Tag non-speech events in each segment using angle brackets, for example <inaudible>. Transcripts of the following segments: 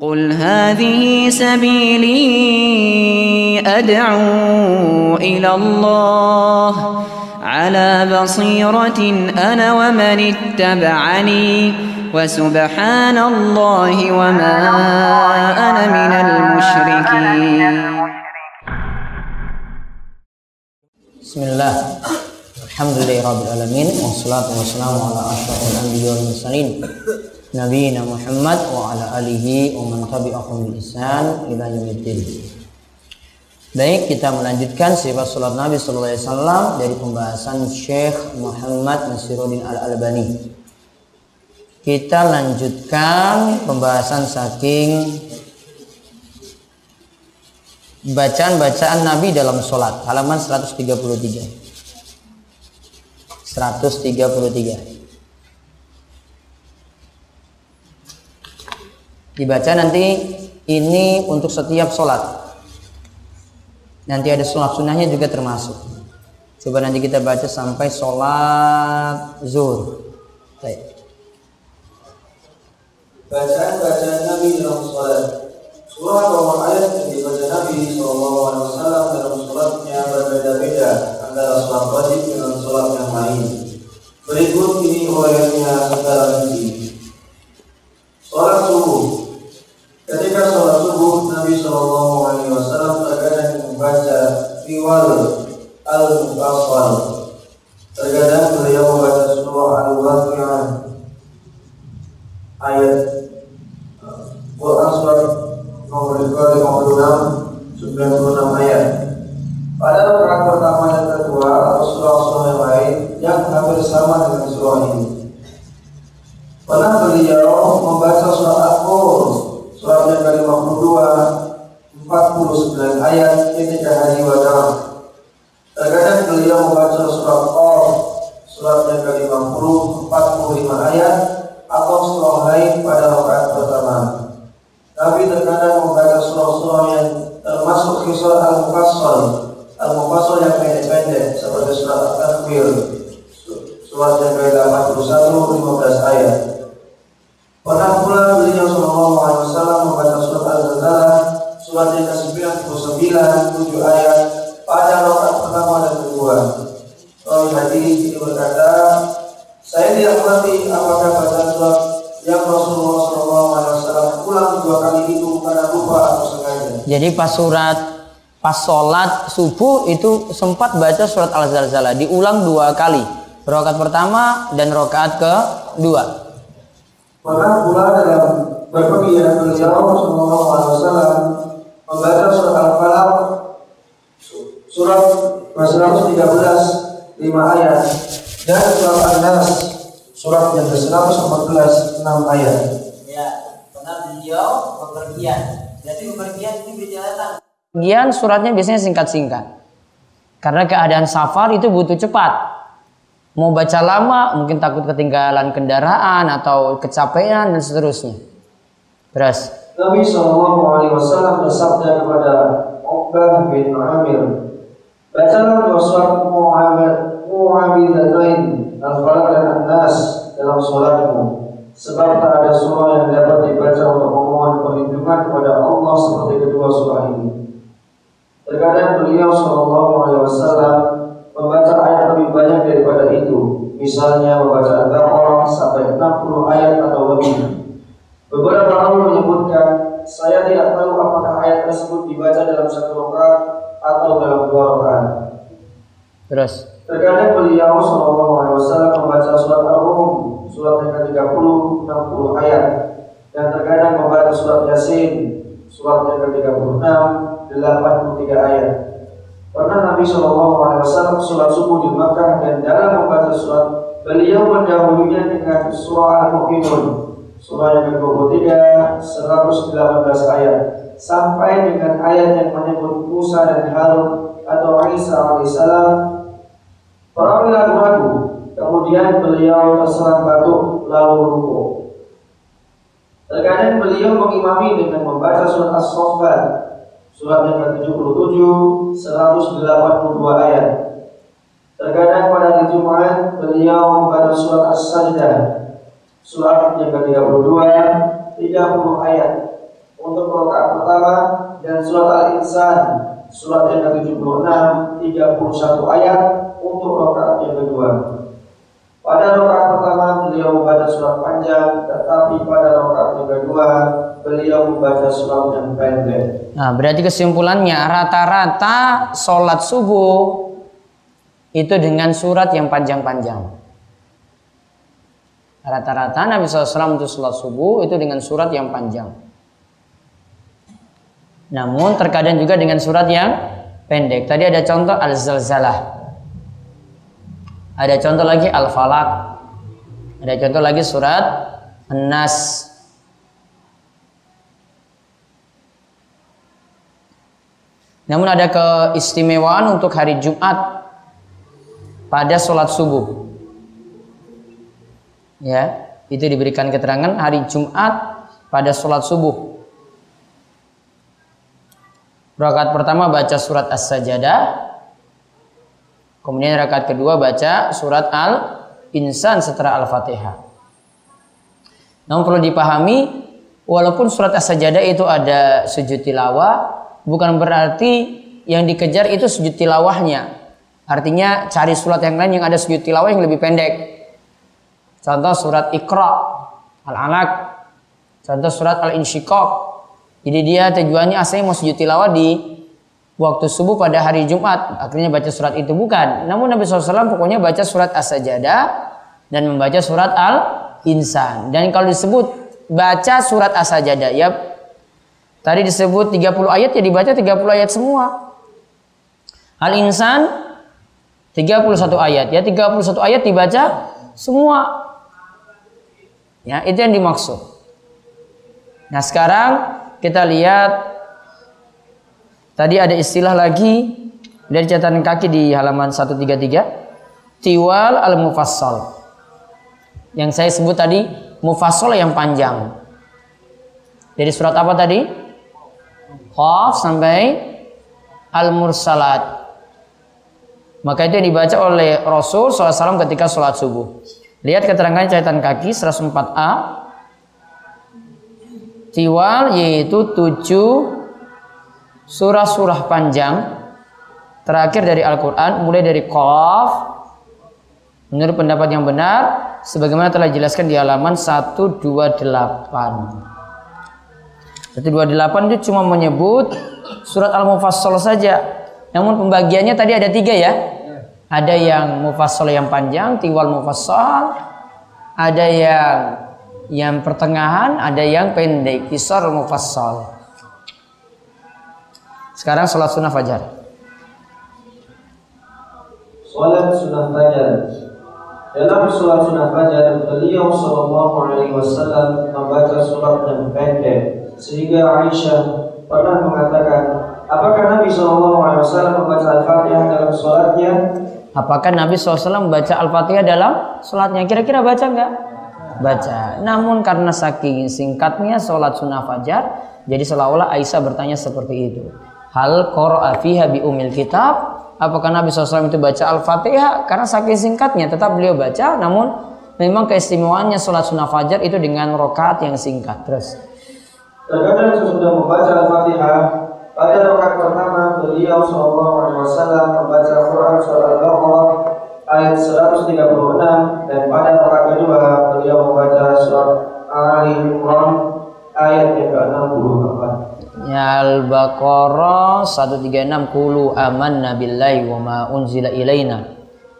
قل هذه سبيلي أدعو إلى الله على بصيرة أنا ومن اتبعني وسبحان الله وما أنا من المشركين. بسم الله. الحمد لله رب العالمين والصلاة والسلام على أشرف الأنبياء والمرسلين. Wa ala alihi wa man tabi'ahum bi ihsan ila yaumiddin. Baik, kita melanjutkan sifat salat Nabi sallallahu alaihi wasallam dari pembahasan Syekh Muhammad Nasiruddin Al-Albani. Kita lanjutkan pembahasan saking bacaan-bacaan Nabi dalam sholat halaman 133 133 dibaca nanti ini untuk setiap sholat nanti ada sholat sunnahnya juga termasuk coba nanti kita baca sampai sholat zuhur baik Bacaan-bacaan Nabi dalam sholat Surah atau ayat yang dibaca Nabi SAW dalam sholatnya berbeda-beda antara sholat wajib dengan sholat yang lain. Berikut ini uraiannya secara rinci. Sholat subuh. Ketika sholat subuh, Nabi SAW terkadang membaca riwal al-mufassal. Terkadang beliau membaca surah al-waqi'ah ayat Quran surat nomor 56 96 ayat. Pada rakaat pertama dan kedua atau surah-surah yang lain yang hampir sama dengan surah ini. Pernah beliau membaca surah Al-Qur, surat yang ke-52, 49 ayat ketika hari wada. Terkadang beliau membaca surah Qaf, surat yang ke-50, 45 ayat atau surah lain pada rakaat pertama. Nabi terkadang membaca surah-surah yang termasuk kisah Al-Mufassal Al-Mufassal yang pendek-pendek seperti surat Al-Takbir Surat yang ke-81 15 ayat Pernah pula beliau Sallallahu Alaihi Wasallam membaca surat Al-Zalzalah Surat yang ke-99 7 ayat pada rakaat pertama dan kedua Rawi hadis ini berkata Saya tidak mengerti apakah bacaan surat yang Rasulullah SAW ulang dua kali itu karena lupa atau sengaja. jadi pas surat pas sholat subuh itu sempat baca surat Al-Zalzalah diulang dua kali rokaat pertama dan rokaat kedua Pernah pula dalam berpergian beliau Rasulullah SAW membaca surat Al-Falaq surat 113 5 ayat dan surat An-Nas surat yang ke-114 6 ayat. Ya, pernah beliau bepergian. Jadi bepergian ini perjalanan. Kemudian suratnya biasanya singkat-singkat. Karena keadaan safar itu butuh cepat. Mau baca lama mungkin takut ketinggalan kendaraan atau kecapean dan seterusnya. Terus. Nabi Shallallahu Alaihi Wasallam bersabda kepada Uqbah bin Amir, bacalah dua surat Muhammad Muhammadatain Al-Falaq dan An-Nas dalam sholatmu sebab tak ada surah yang dapat dibaca untuk memohon perlindungan kepada Allah seperti kedua surah ini. Terkadang beliau Shallallahu Alaihi Wasallam lebih banyak daripada itu, misalnya membaca Al-Baqarah sampai 60 ayat atau lebih. Beberapa orang menyebutkan, saya tidak tahu apakah ayat tersebut dibaca dalam satu rakaat atau dalam dua rakaat. Terus. Terkadang beliau Shallallahu Alaihi Wasallam membaca surat Ar-Rum, surat yang ke-30, 60 ayat, dan terkadang membaca surat Yasin, surat yang ke-36, 83 ayat. Pernah Nabi Shallallahu Alaihi Wasallam surat subuh di Makkah dan dalam membaca surat beliau mendahulunya dengan surah Al-Mu'minun surah yang ke-23 118 ayat sampai dengan ayat yang menyebut Musa dan Harun atau Isa alaihissalam Perawi ragu-ragu kemudian beliau terserang batuk lalu ruku terkadang beliau mengimami dengan membaca surat As-Saffat surat yang ke-77 182 ayat. Terkadang pada hari Jumat beliau membaca surat As-Sajdah. Surat yang ke-32 30 ayat. Pertama dan surat Al-Insan surat yang ke-76 31 ayat. Untuk rakaat yang kedua. Pada rakaat pertama beliau membaca surat panjang, tetapi pada rakaat kedua beliau membaca surat yang pendek. Nah, berarti kesimpulannya rata-rata sholat subuh itu dengan surat yang panjang-panjang. Rata-rata Nabi SAW untuk sholat subuh itu dengan surat yang panjang. Namun terkadang juga dengan surat yang pendek. Tadi ada contoh Al-Zalzalah. Ada contoh lagi Al-Falaq. Ada contoh lagi surat An-Nas. Namun ada keistimewaan untuk hari Jumat pada sholat subuh. Ya, itu diberikan keterangan hari Jumat pada sholat subuh. Rakaat pertama baca surat As-Sajadah. Kemudian rakaat kedua baca surat Al-Insan setelah Al-Fatihah. Namun perlu dipahami, walaupun surat As-Sajadah itu ada sujud tilawah, bukan berarti yang dikejar itu sujud tilawahnya. Artinya cari surat yang lain yang ada sujud tilawah yang lebih pendek. Contoh surat Iqra, Al-Alaq, contoh surat Al-Insyiqaq. Jadi dia tujuannya asalnya mau sujud tilawah di waktu subuh pada hari Jumat. Akhirnya baca surat itu bukan. Namun Nabi SAW pokoknya baca surat As-Sajadah dan membaca surat Al-Insan. Dan kalau disebut baca surat As-Sajadah ya Tadi disebut 30 ayat ya dibaca 30 ayat semua. Al-Insan 31 ayat ya 31 ayat dibaca semua. Ya, itu yang dimaksud. Nah, sekarang kita lihat tadi ada istilah lagi dari catatan kaki di halaman 133 tiwal al-mufassal. Yang saya sebut tadi mufassal yang panjang. Dari surat apa tadi? Qaf sampai Al-Mursalat. Maka itu yang dibaca oleh Rasul SAW ketika sholat subuh. Lihat keterangan catatan kaki 104a. Tiwal yaitu tujuh surah-surah panjang terakhir dari Al-Quran mulai dari Qaf menurut pendapat yang benar sebagaimana telah dijelaskan di halaman 128. Jadi 28 itu cuma menyebut surat Al-Mufassal saja. Namun pembagiannya tadi ada tiga ya. Ada yang mufassal yang panjang, tiwal mufassal. Ada yang yang pertengahan, ada yang pendek, kisar mufassal. Sekarang sholat sunnah fajar. Sholat sunnah fajar. Dalam sholat sunnah fajar, beliau Shallallahu Alaihi Wasallam membaca surat yang pendek sehingga Aisyah pernah mengatakan, apakah Nabi SAW membaca Al-Fatihah dalam sholatnya? Apakah Nabi SAW membaca Al-Fatihah dalam sholatnya? Kira-kira baca nggak? Baca. Namun karena saking singkatnya sholat sunnah fajar, jadi seolah-olah Aisyah bertanya seperti itu. Hal qara'a fiha bi umil kitab? Apakah Nabi SAW itu baca Al-Fatihah? Karena saking singkatnya tetap beliau baca, namun memang keistimewaannya sholat sunnah fajar itu dengan rokaat yang singkat. Terus. Terkadang sesudah membaca Al-Fatihah, pada rakaat pertama beliau Wasallam membaca Quran surah Al-Baqarah ayat 136 dan pada rakaat kedua beliau membaca surat Ali Imran ayat yang ke-64. Ya Al-Baqarah 136 Kulu amanna billahi wa ma unzila ilaina.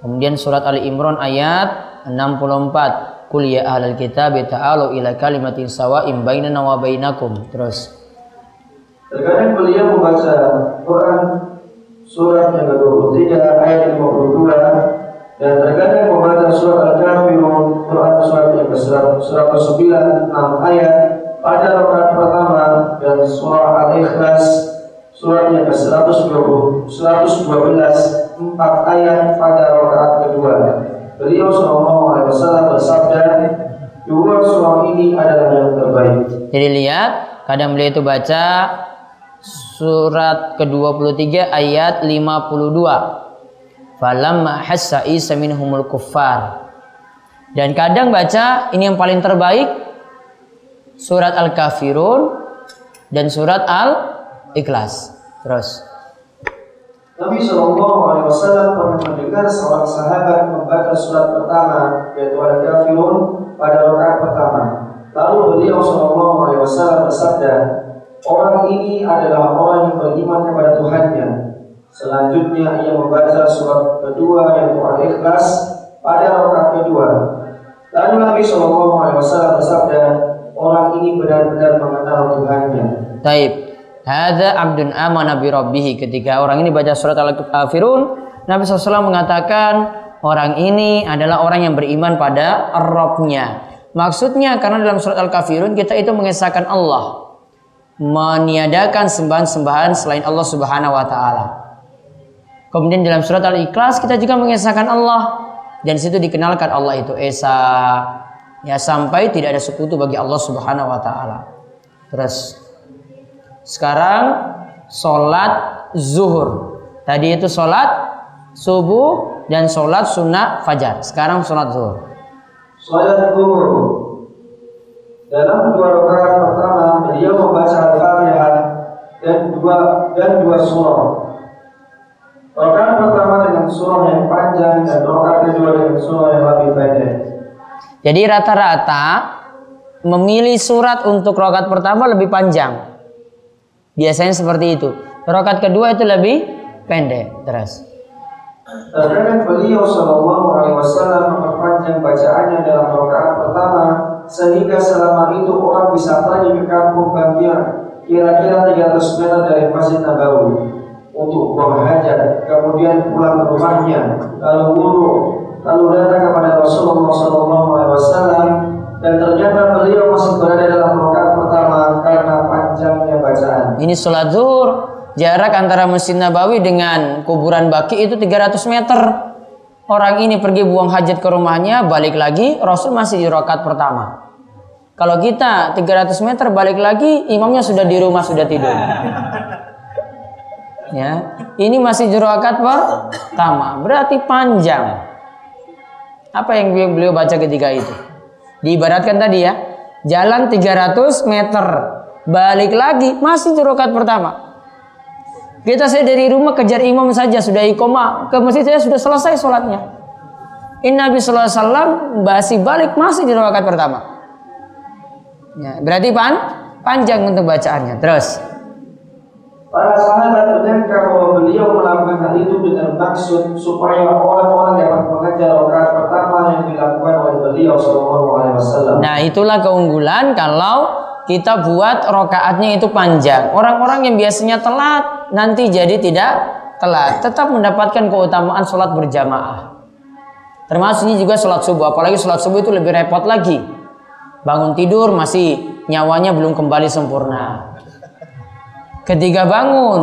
Kemudian surat Ali Imran ayat 64 Kul ya ahlal kitab ta'alu ila kalimatin sawa'in bainana wa bainakum. Terus. Terkadang beliau membaca Quran surat yang ke-23 ayat 52 dan terkadang membaca surat Al-Kafirun Quran surat yang ke-109 6 ayat pada rakaat pertama dan surah Al-Ikhlas surat yang ke-120 112 4 ayat pada rakaat kedua. Beliau Shallallahu Alaihi Wasallam bersabda, dua surah ini adalah yang terbaik. Jadi lihat, kadang beliau itu baca surat ke-23 ayat 52. Falamma hassa Isa minhumul kuffar. Dan kadang baca ini yang paling terbaik surat Al-Kafirun dan surat Al Ikhlas. Terus. Nabi Shallallahu Alaihi Wasallam pernah mendengar seorang sahabat membaca surat pertama yaitu al kafirun pada rakaat pertama. Lalu beliau Shallallahu Alaihi Wasallam bersabda, orang ini adalah orang yang beriman kepada Tuhannya. Selanjutnya ia membaca surat kedua yaitu Al-Ikhlas pada rakaat kedua. Lalu Nabi Shallallahu Alaihi Wasallam bersabda, orang ini benar-benar mengenal Tuhannya. Taib. Hadza abdun amana bi rabbih. Ketika orang ini baca surat Al-Kafirun, Nabi SAW mengatakan orang ini adalah orang yang beriman pada Rabbnya. Maksudnya karena dalam surat Al-Kafirun kita itu mengesahkan Allah. Meniadakan sembahan-sembahan selain Allah Subhanahu wa taala. Kemudian dalam surat Al-Ikhlas kita juga mengesahkan Allah dan situ dikenalkan Allah itu esa ya sampai tidak ada sekutu bagi Allah Subhanahu wa taala. Terus sekarang sholat zuhur. Tadi itu sholat subuh dan sholat sunnah fajar. Sekarang sholat zuhur. Sholat zuhur. Dalam dua rakaat pertama beliau membaca al-fatihah dan dua dan dua surah. Rakaat pertama dengan surah yang panjang dan rakaat kedua dengan surah yang lebih pendek. Jadi rata-rata memilih surat untuk rakaat pertama lebih panjang. Biasanya seperti itu. Rokat kedua itu lebih pendek. Terus. Terkadang beliau Shallallahu Alaihi Wasallam memperpanjang bacaannya dalam rakaat pertama sehingga selama itu orang bisa pergi ke kampung bagian kira-kira 300 meter dari Masjid Nabawi untuk buang hajat, kemudian pulang ke rumahnya, lalu wudhu, lalu datang kepada Rasulullah Shallallahu Alaihi Wasallam dan ternyata beliau masih berada dalam rakaat pertama karena panjangnya bacaan. Ini sholat zuhur. Jarak antara Masjid Nabawi dengan kuburan Baki itu 300 meter. Orang ini pergi buang hajat ke rumahnya, balik lagi, Rasul masih di rakaat pertama. Kalau kita 300 meter balik lagi, imamnya sudah di rumah sudah tidur. Ya, ini masih di rakaat pertama, berarti panjang. Apa yang beliau baca ketika itu? Diibaratkan tadi ya, jalan 300 meter, balik lagi masih di rakaat pertama. Kita saya dari rumah kejar imam saja sudah ikoma ke masjid saya sudah selesai sholatnya. Ini Nabi Sallallahu Alaihi Wasallam masih balik masih di rakaat pertama. Ya, berarti pan panjang untuk bacaannya. Terus. Para sahabat menyangka bahwa beliau melakukan hal itu dengan maksud supaya orang-orang dapat mengajar rakaat pertama yang dilakukan oleh beliau Shallallahu Alaihi Wasallam. Nah itulah keunggulan kalau kita buat rokaatnya itu panjang. Orang-orang yang biasanya telat nanti jadi tidak telat, tetap mendapatkan keutamaan sholat berjamaah. Termasuk ini juga sholat subuh, apalagi sholat subuh itu lebih repot lagi. Bangun tidur masih nyawanya belum kembali sempurna. Ketika bangun,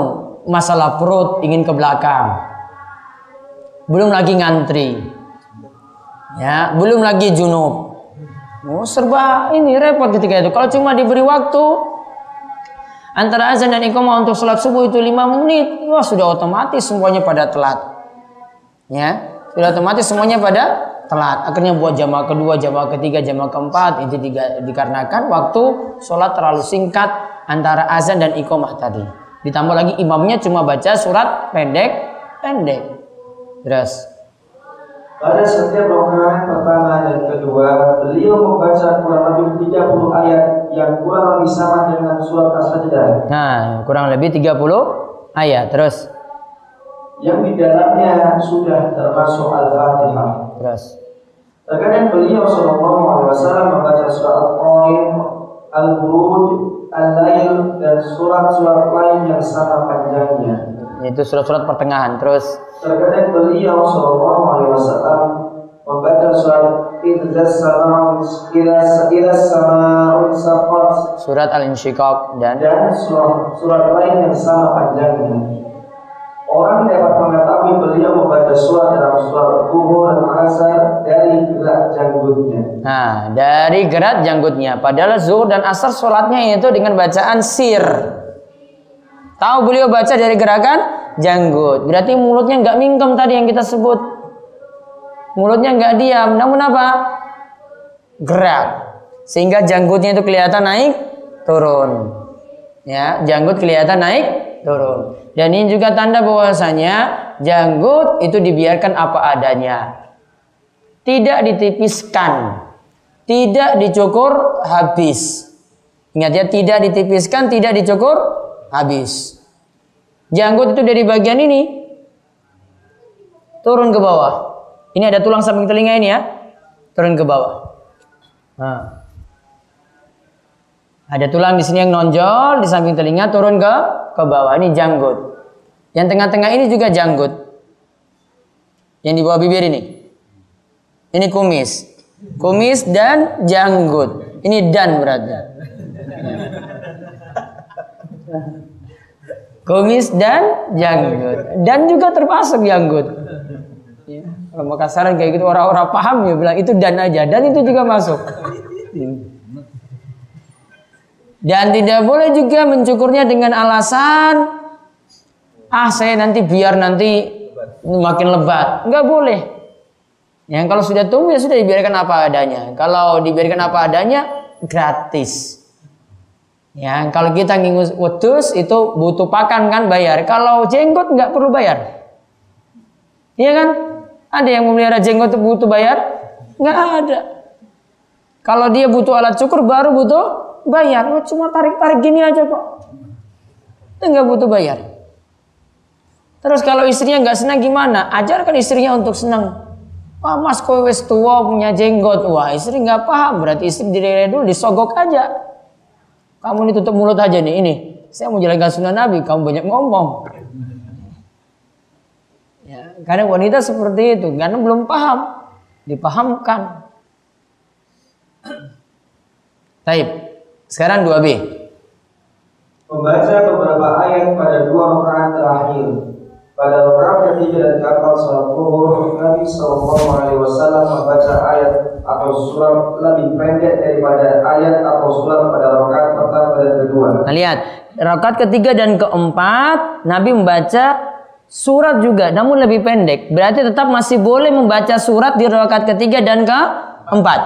masalah perut ingin ke belakang. Belum lagi ngantri. Ya, belum lagi junub. Oh, serba ini repot ketika itu. Kalau cuma diberi waktu antara azan dan iqamah untuk sholat subuh itu lima menit, wah sudah otomatis semuanya pada telat. Ya, sudah otomatis semuanya pada telat. Akhirnya buat jamaah kedua, jamaah ketiga, jamaah keempat itu dikarenakan waktu sholat terlalu singkat antara azan dan iqamah tadi. Ditambah lagi imamnya cuma baca surat pendek, pendek. Terus pada setiap rakaat pertama dan kedua, beliau membaca kurang lebih 30 ayat yang kurang lebih sama dengan surat As-Sajdah. Nah, kurang lebih 30 ayat. Terus yang di dalamnya sudah termasuk Al-Fatihah. Terus Terkadang beliau Shallallahu Alaihi Wasallam membaca surat Al-Qarim, Al-Buruj, Al-Lail dan surat-surat lain yang sama panjangnya. Itu surat-surat pertengahan. Terus Terkadang beliau Shallallahu Alaihi Wasallam membaca surat Surat Al-Insyiqaq dan dan surat, surat lain yang sama panjangnya. Orang dapat mengetahui beliau membaca surat dalam surat Zuhur dan Asar dari gerak janggutnya. Nah, dari gerak janggutnya. Padahal zuhur dan asar sholatnya itu dengan bacaan sir. Tahu beliau baca dari gerakan janggut. Berarti mulutnya nggak mingkem tadi yang kita sebut. Mulutnya nggak diam, namun apa? Gerak. Sehingga janggutnya itu kelihatan naik, turun. Ya, janggut kelihatan naik, turun. Dan ini juga tanda bahwasanya janggut itu dibiarkan apa adanya. Tidak ditipiskan, tidak dicukur habis. Ingat ya, tidak ditipiskan, tidak dicukur habis. Janggut itu dari bagian ini turun ke bawah. Ini ada tulang samping telinga ini ya, turun ke bawah. Nah. Ada tulang di sini yang nonjol di samping telinga turun ke ke bawah. Ini janggut. Yang tengah-tengah ini juga janggut. Yang di bawah bibir ini. Ini kumis. Kumis dan janggut. Ini dan berarti. Kumis dan janggut. Dan juga termasuk janggut. Ya. Kalau Makassaran kayak gitu orang-orang paham ya bilang itu dan aja. Dan itu juga masuk. Dan tidak boleh juga mencukurnya dengan alasan ah saya nanti biar nanti makin lebat. Enggak boleh. Yang kalau sudah tumbuh ya sudah dibiarkan apa adanya. Kalau dibiarkan apa adanya gratis. Ya, kalau kita ngingus wedus itu butuh pakan kan bayar. Kalau jenggot nggak perlu bayar. Iya kan? Ada yang memelihara jenggot itu butuh bayar? Nggak ada. Kalau dia butuh alat cukur baru butuh bayar. Oh, cuma tarik-tarik gini aja kok. Itu nggak butuh bayar. Terus kalau istrinya nggak senang gimana? Ajarkan istrinya untuk senang. Wah mas kowe wis tua punya jenggot. Wah istri nggak paham. Berarti istri diri dulu disogok aja. Kamu ini tutup mulut aja nih. Ini saya mau jalankan sunnah Nabi. Kamu banyak ngomong. Ya, karena wanita seperti itu. Karena belum paham. Dipahamkan. Taib. Sekarang 2B. Membaca beberapa ayat pada dua rakaat terakhir. Pada rakaat ketiga dan keempat salat zuhur, Nabi Shallallahu Alaihi Wasallam membaca ayat atau surat lebih pendek daripada ayat atau surat pada rakaat pertama dan kedua. Nah, lihat, rakaat ketiga dan keempat Nabi membaca surat juga, namun lebih pendek. Berarti tetap masih boleh membaca surat di rakaat ketiga dan keempat.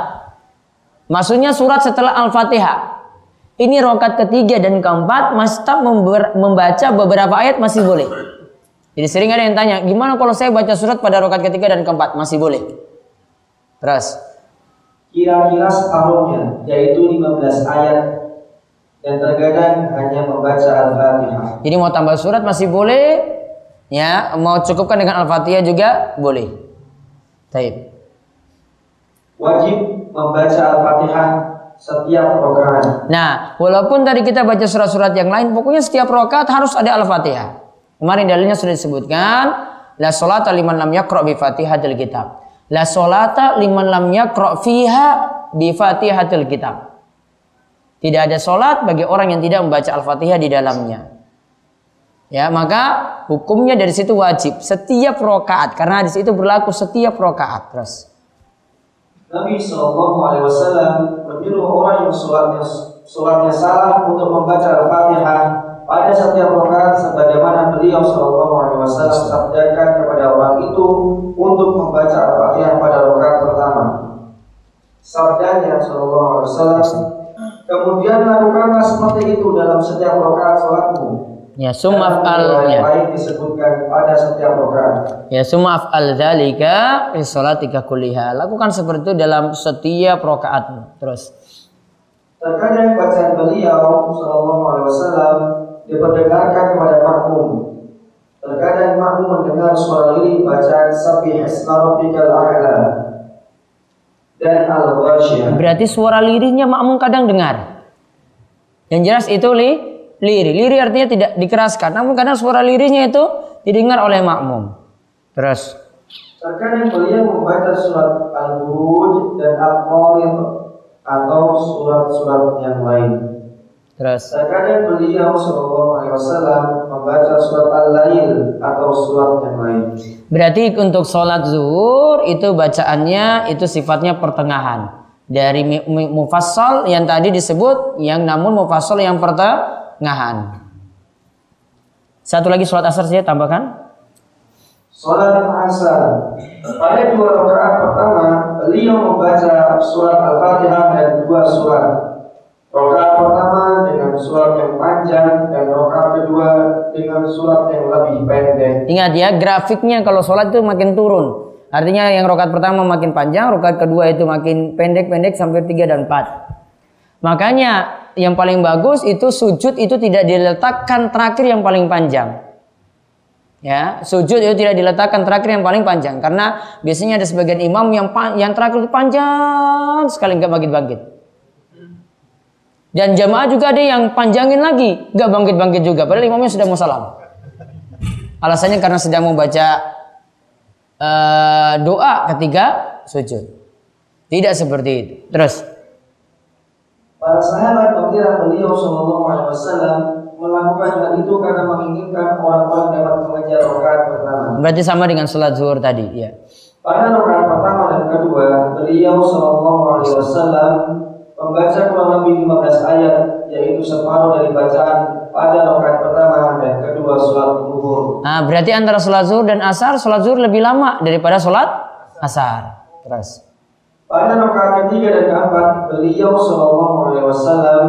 Maksudnya surat setelah Al-Fatihah. Ini rokat ketiga dan keempat masih tetap membaca beberapa ayat masih boleh. Jadi sering ada yang tanya, gimana kalau saya baca surat pada rokat ketiga dan keempat masih boleh? Terus. Kira-kira separuhnya, yaitu 15 ayat dan terkadang hanya membaca Al-Fatihah. Jadi mau tambah surat masih boleh, ya mau cukupkan dengan Al-Fatihah juga boleh. Taib. Wajib membaca Al-Fatihah setiap rokaat. Nah, walaupun tadi kita baca surat-surat yang lain, pokoknya setiap rokaat harus ada al-fatihah. Kemarin dalilnya sudah disebutkan, la solata liman lam yakra bi fatihatil kitab. La solata liman lam yakra fiha bi fatihatil kitab. Tidak ada solat bagi orang yang tidak membaca al-fatihah di dalamnya. Ya, maka hukumnya dari situ wajib setiap rokaat karena di situ berlaku setiap rokaat terus. Nabi Shallallahu Alaihi Wasallam menyuruh orang yang sholatnya sholatnya salah untuk membaca Al-Fatihah pada setiap rakaat sebagaimana beliau Shallallahu Alaihi Wasallam sabdakan kepada orang itu untuk membaca Al-Fatihah pada rakaat pertama. Sabdanya Shallallahu Alaihi Wasallam kemudian lakukanlah seperti itu dalam setiap rakaat sholatmu Ya summa al ya. Disebutkan pada setiap rakaat. Ya summa al dzalika fi salatika kulliha. Lakukan seperti itu dalam setiap rakaatmu. Terus. Terkadang bacaan beliau sallallahu alaihi wasallam diperdengarkan kepada makmum. Terkadang makmum mendengar suara lirih bacaan Sabbih isma rabbikal a'la dan al-ghasyiyah. Berarti suara lirihnya makmum kadang dengar. Yang jelas itu li liri. Liri artinya tidak dikeraskan. Namun karena suara lirihnya itu didengar oleh makmum. Terus. Terkadang beliau membaca surat Al-Buruj dan Al-Qarim atau surat-surat yang lain. Terus. Terkadang beliau Shallallahu Alaihi Wasallam membaca surat Al-Lail atau surat yang lain. Berarti untuk sholat zuhur itu bacaannya itu sifatnya pertengahan dari mufassal yang tadi disebut yang namun mufassal yang pertama ngahan. Satu lagi sholat asar saya tambahkan. Sholat asar. Pada dua rakaat pertama, beliau membaca surat Al-Fatihah dan dua surat. Rakaat pertama dengan surat yang panjang dan rakaat kedua dengan surat yang lebih pendek. Ingat ya, grafiknya kalau sholat itu makin turun. Artinya yang rokat pertama makin panjang, rokat kedua itu makin pendek-pendek sampai 3 dan 4. Makanya yang paling bagus itu sujud itu tidak diletakkan terakhir yang paling panjang. Ya, sujud itu tidak diletakkan terakhir yang paling panjang karena biasanya ada sebagian imam yang yang terakhir itu panjang sekali nggak bangkit-bangkit. Dan jamaah juga ada yang panjangin lagi, nggak bangkit-bangkit juga. Padahal imamnya sudah mau salam. Alasannya karena sedang membaca uh, doa ketika sujud. Tidak seperti itu. Terus. Para sahabat mengira beliau Shallallahu Alaihi Wasallam melakukan hal itu karena menginginkan orang-orang dapat mengejar rakaat pertama. Berarti sama dengan sholat zuhur tadi, ya. Pada rakaat pertama dan kedua, beliau Shallallahu Alaihi Wasallam membaca kurang lebih 15 ayat, yaitu separuh dari bacaan pada rakaat pertama dan kedua sholat zuhur. Nah, berarti antara sholat zuhur dan asar, sholat zuhur lebih lama daripada sholat asar. Terus. Pada rakaat ketiga dan keempat, beliau Shallallahu Alaihi Wasallam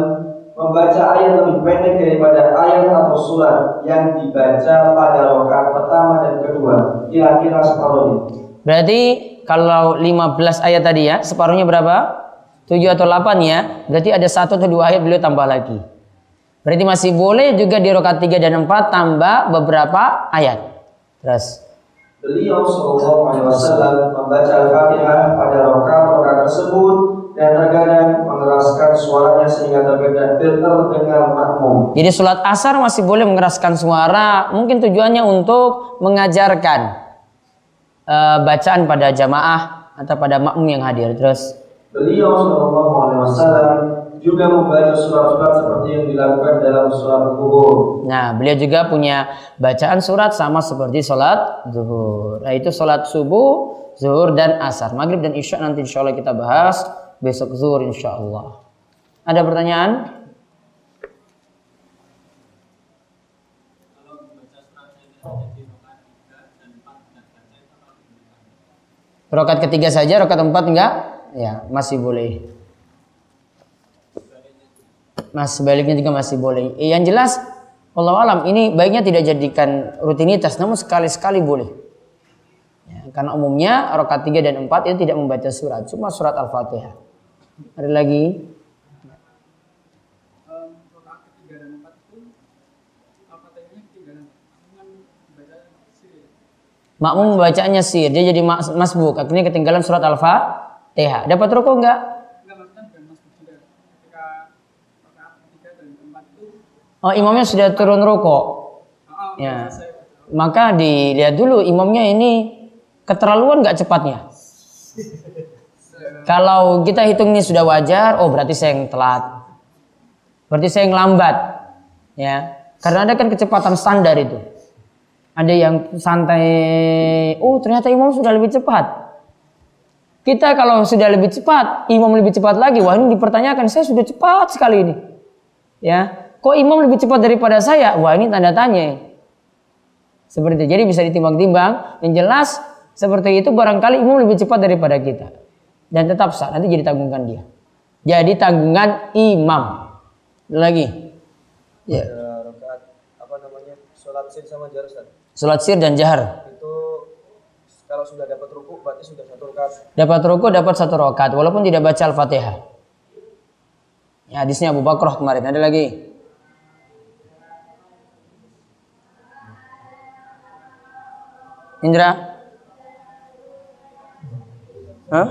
membaca ayat lebih pendek daripada ayat atau surat yang dibaca pada rakaat pertama dan kedua, kira-kira separuhnya. Berarti kalau 15 ayat tadi ya, separuhnya berapa? 7 atau 8 ya. Berarti ada satu atau dua ayat beliau tambah lagi. Berarti masih boleh juga di rakaat 3 dan 4 tambah beberapa ayat. Terus Beliau Shallallahu Alaihi Wasallam membaca Al-Fatihah pada rakaat-rakaat tersebut dan terkadang mengeraskan suaranya sehingga terdengar terdengar makmum. Jadi sholat asar masih boleh mengeraskan suara, mungkin tujuannya untuk mengajarkan uh, bacaan pada jamaah atau pada makmum yang hadir. Terus beliau Shallallahu Alaihi Wasallam juga membaca surat-surat seperti yang dilakukan dalam surat zuhur. Nah, beliau juga punya bacaan surat sama seperti sholat zuhur. Nah, itu sholat subuh, zuhur dan asar. Maghrib dan isya nanti insya Allah kita bahas besok zuhur insya Allah. Ada pertanyaan? Rokat ketiga saja, rokat empat enggak? Ya, masih boleh. Mas sebaliknya juga masih boleh. Eh, yang jelas Allah alam ini baiknya tidak jadikan rutinitas namun sekali-sekali boleh. Ya, karena umumnya rokat 3 dan 4 itu tidak membaca surat, cuma surat Al-Fatihah. Ada lagi? Makmum membacanya sir, dia jadi masbuk, akhirnya ketinggalan surat Al-Fatihah. Dapat rokok enggak? Oh, imamnya sudah turun rokok. Ya. Maka dilihat dulu imamnya ini keterlaluan nggak cepatnya. <laughs> Kalau kita hitung ini sudah wajar, oh berarti saya yang telat. Berarti saya yang lambat. Ya. Karena ada kan kecepatan standar itu. Ada yang santai, oh ternyata imam sudah lebih cepat. Kita kalau sudah lebih cepat, imam lebih cepat lagi, wah ini dipertanyakan, saya sudah cepat sekali ini. Ya, Kok imam lebih cepat daripada saya? Wah ini tanda tanya. Seperti itu. Jadi bisa ditimbang-timbang. Yang jelas seperti itu barangkali imam lebih cepat daripada kita. Dan tetap sah. Nanti jadi tanggungan dia. Jadi tanggungan imam. Lagi. Ya. Rakaat apa namanya? Salat sir sama jahar Salat sir dan jahar. Itu kalau sudah dapat ruku berarti sudah satu rakaat. Dapat ruku dapat satu rakaat walaupun tidak baca Al-Fatihah. Ya, hadisnya Abu Bakar kemarin. Ada lagi? Indra? Hah?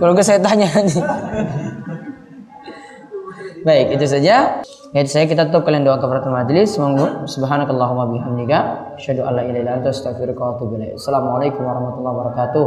Kalau saya tanya. Baik, itu saja. Ya, saya kita tutup kalian doa kafaratul majelis. Semoga subhanakallahumma bihamdika asyhadu an la ilaha illa anta astaghfiruka wa atubu ilaik. Assalamualaikum warahmatullahi wabarakatuh.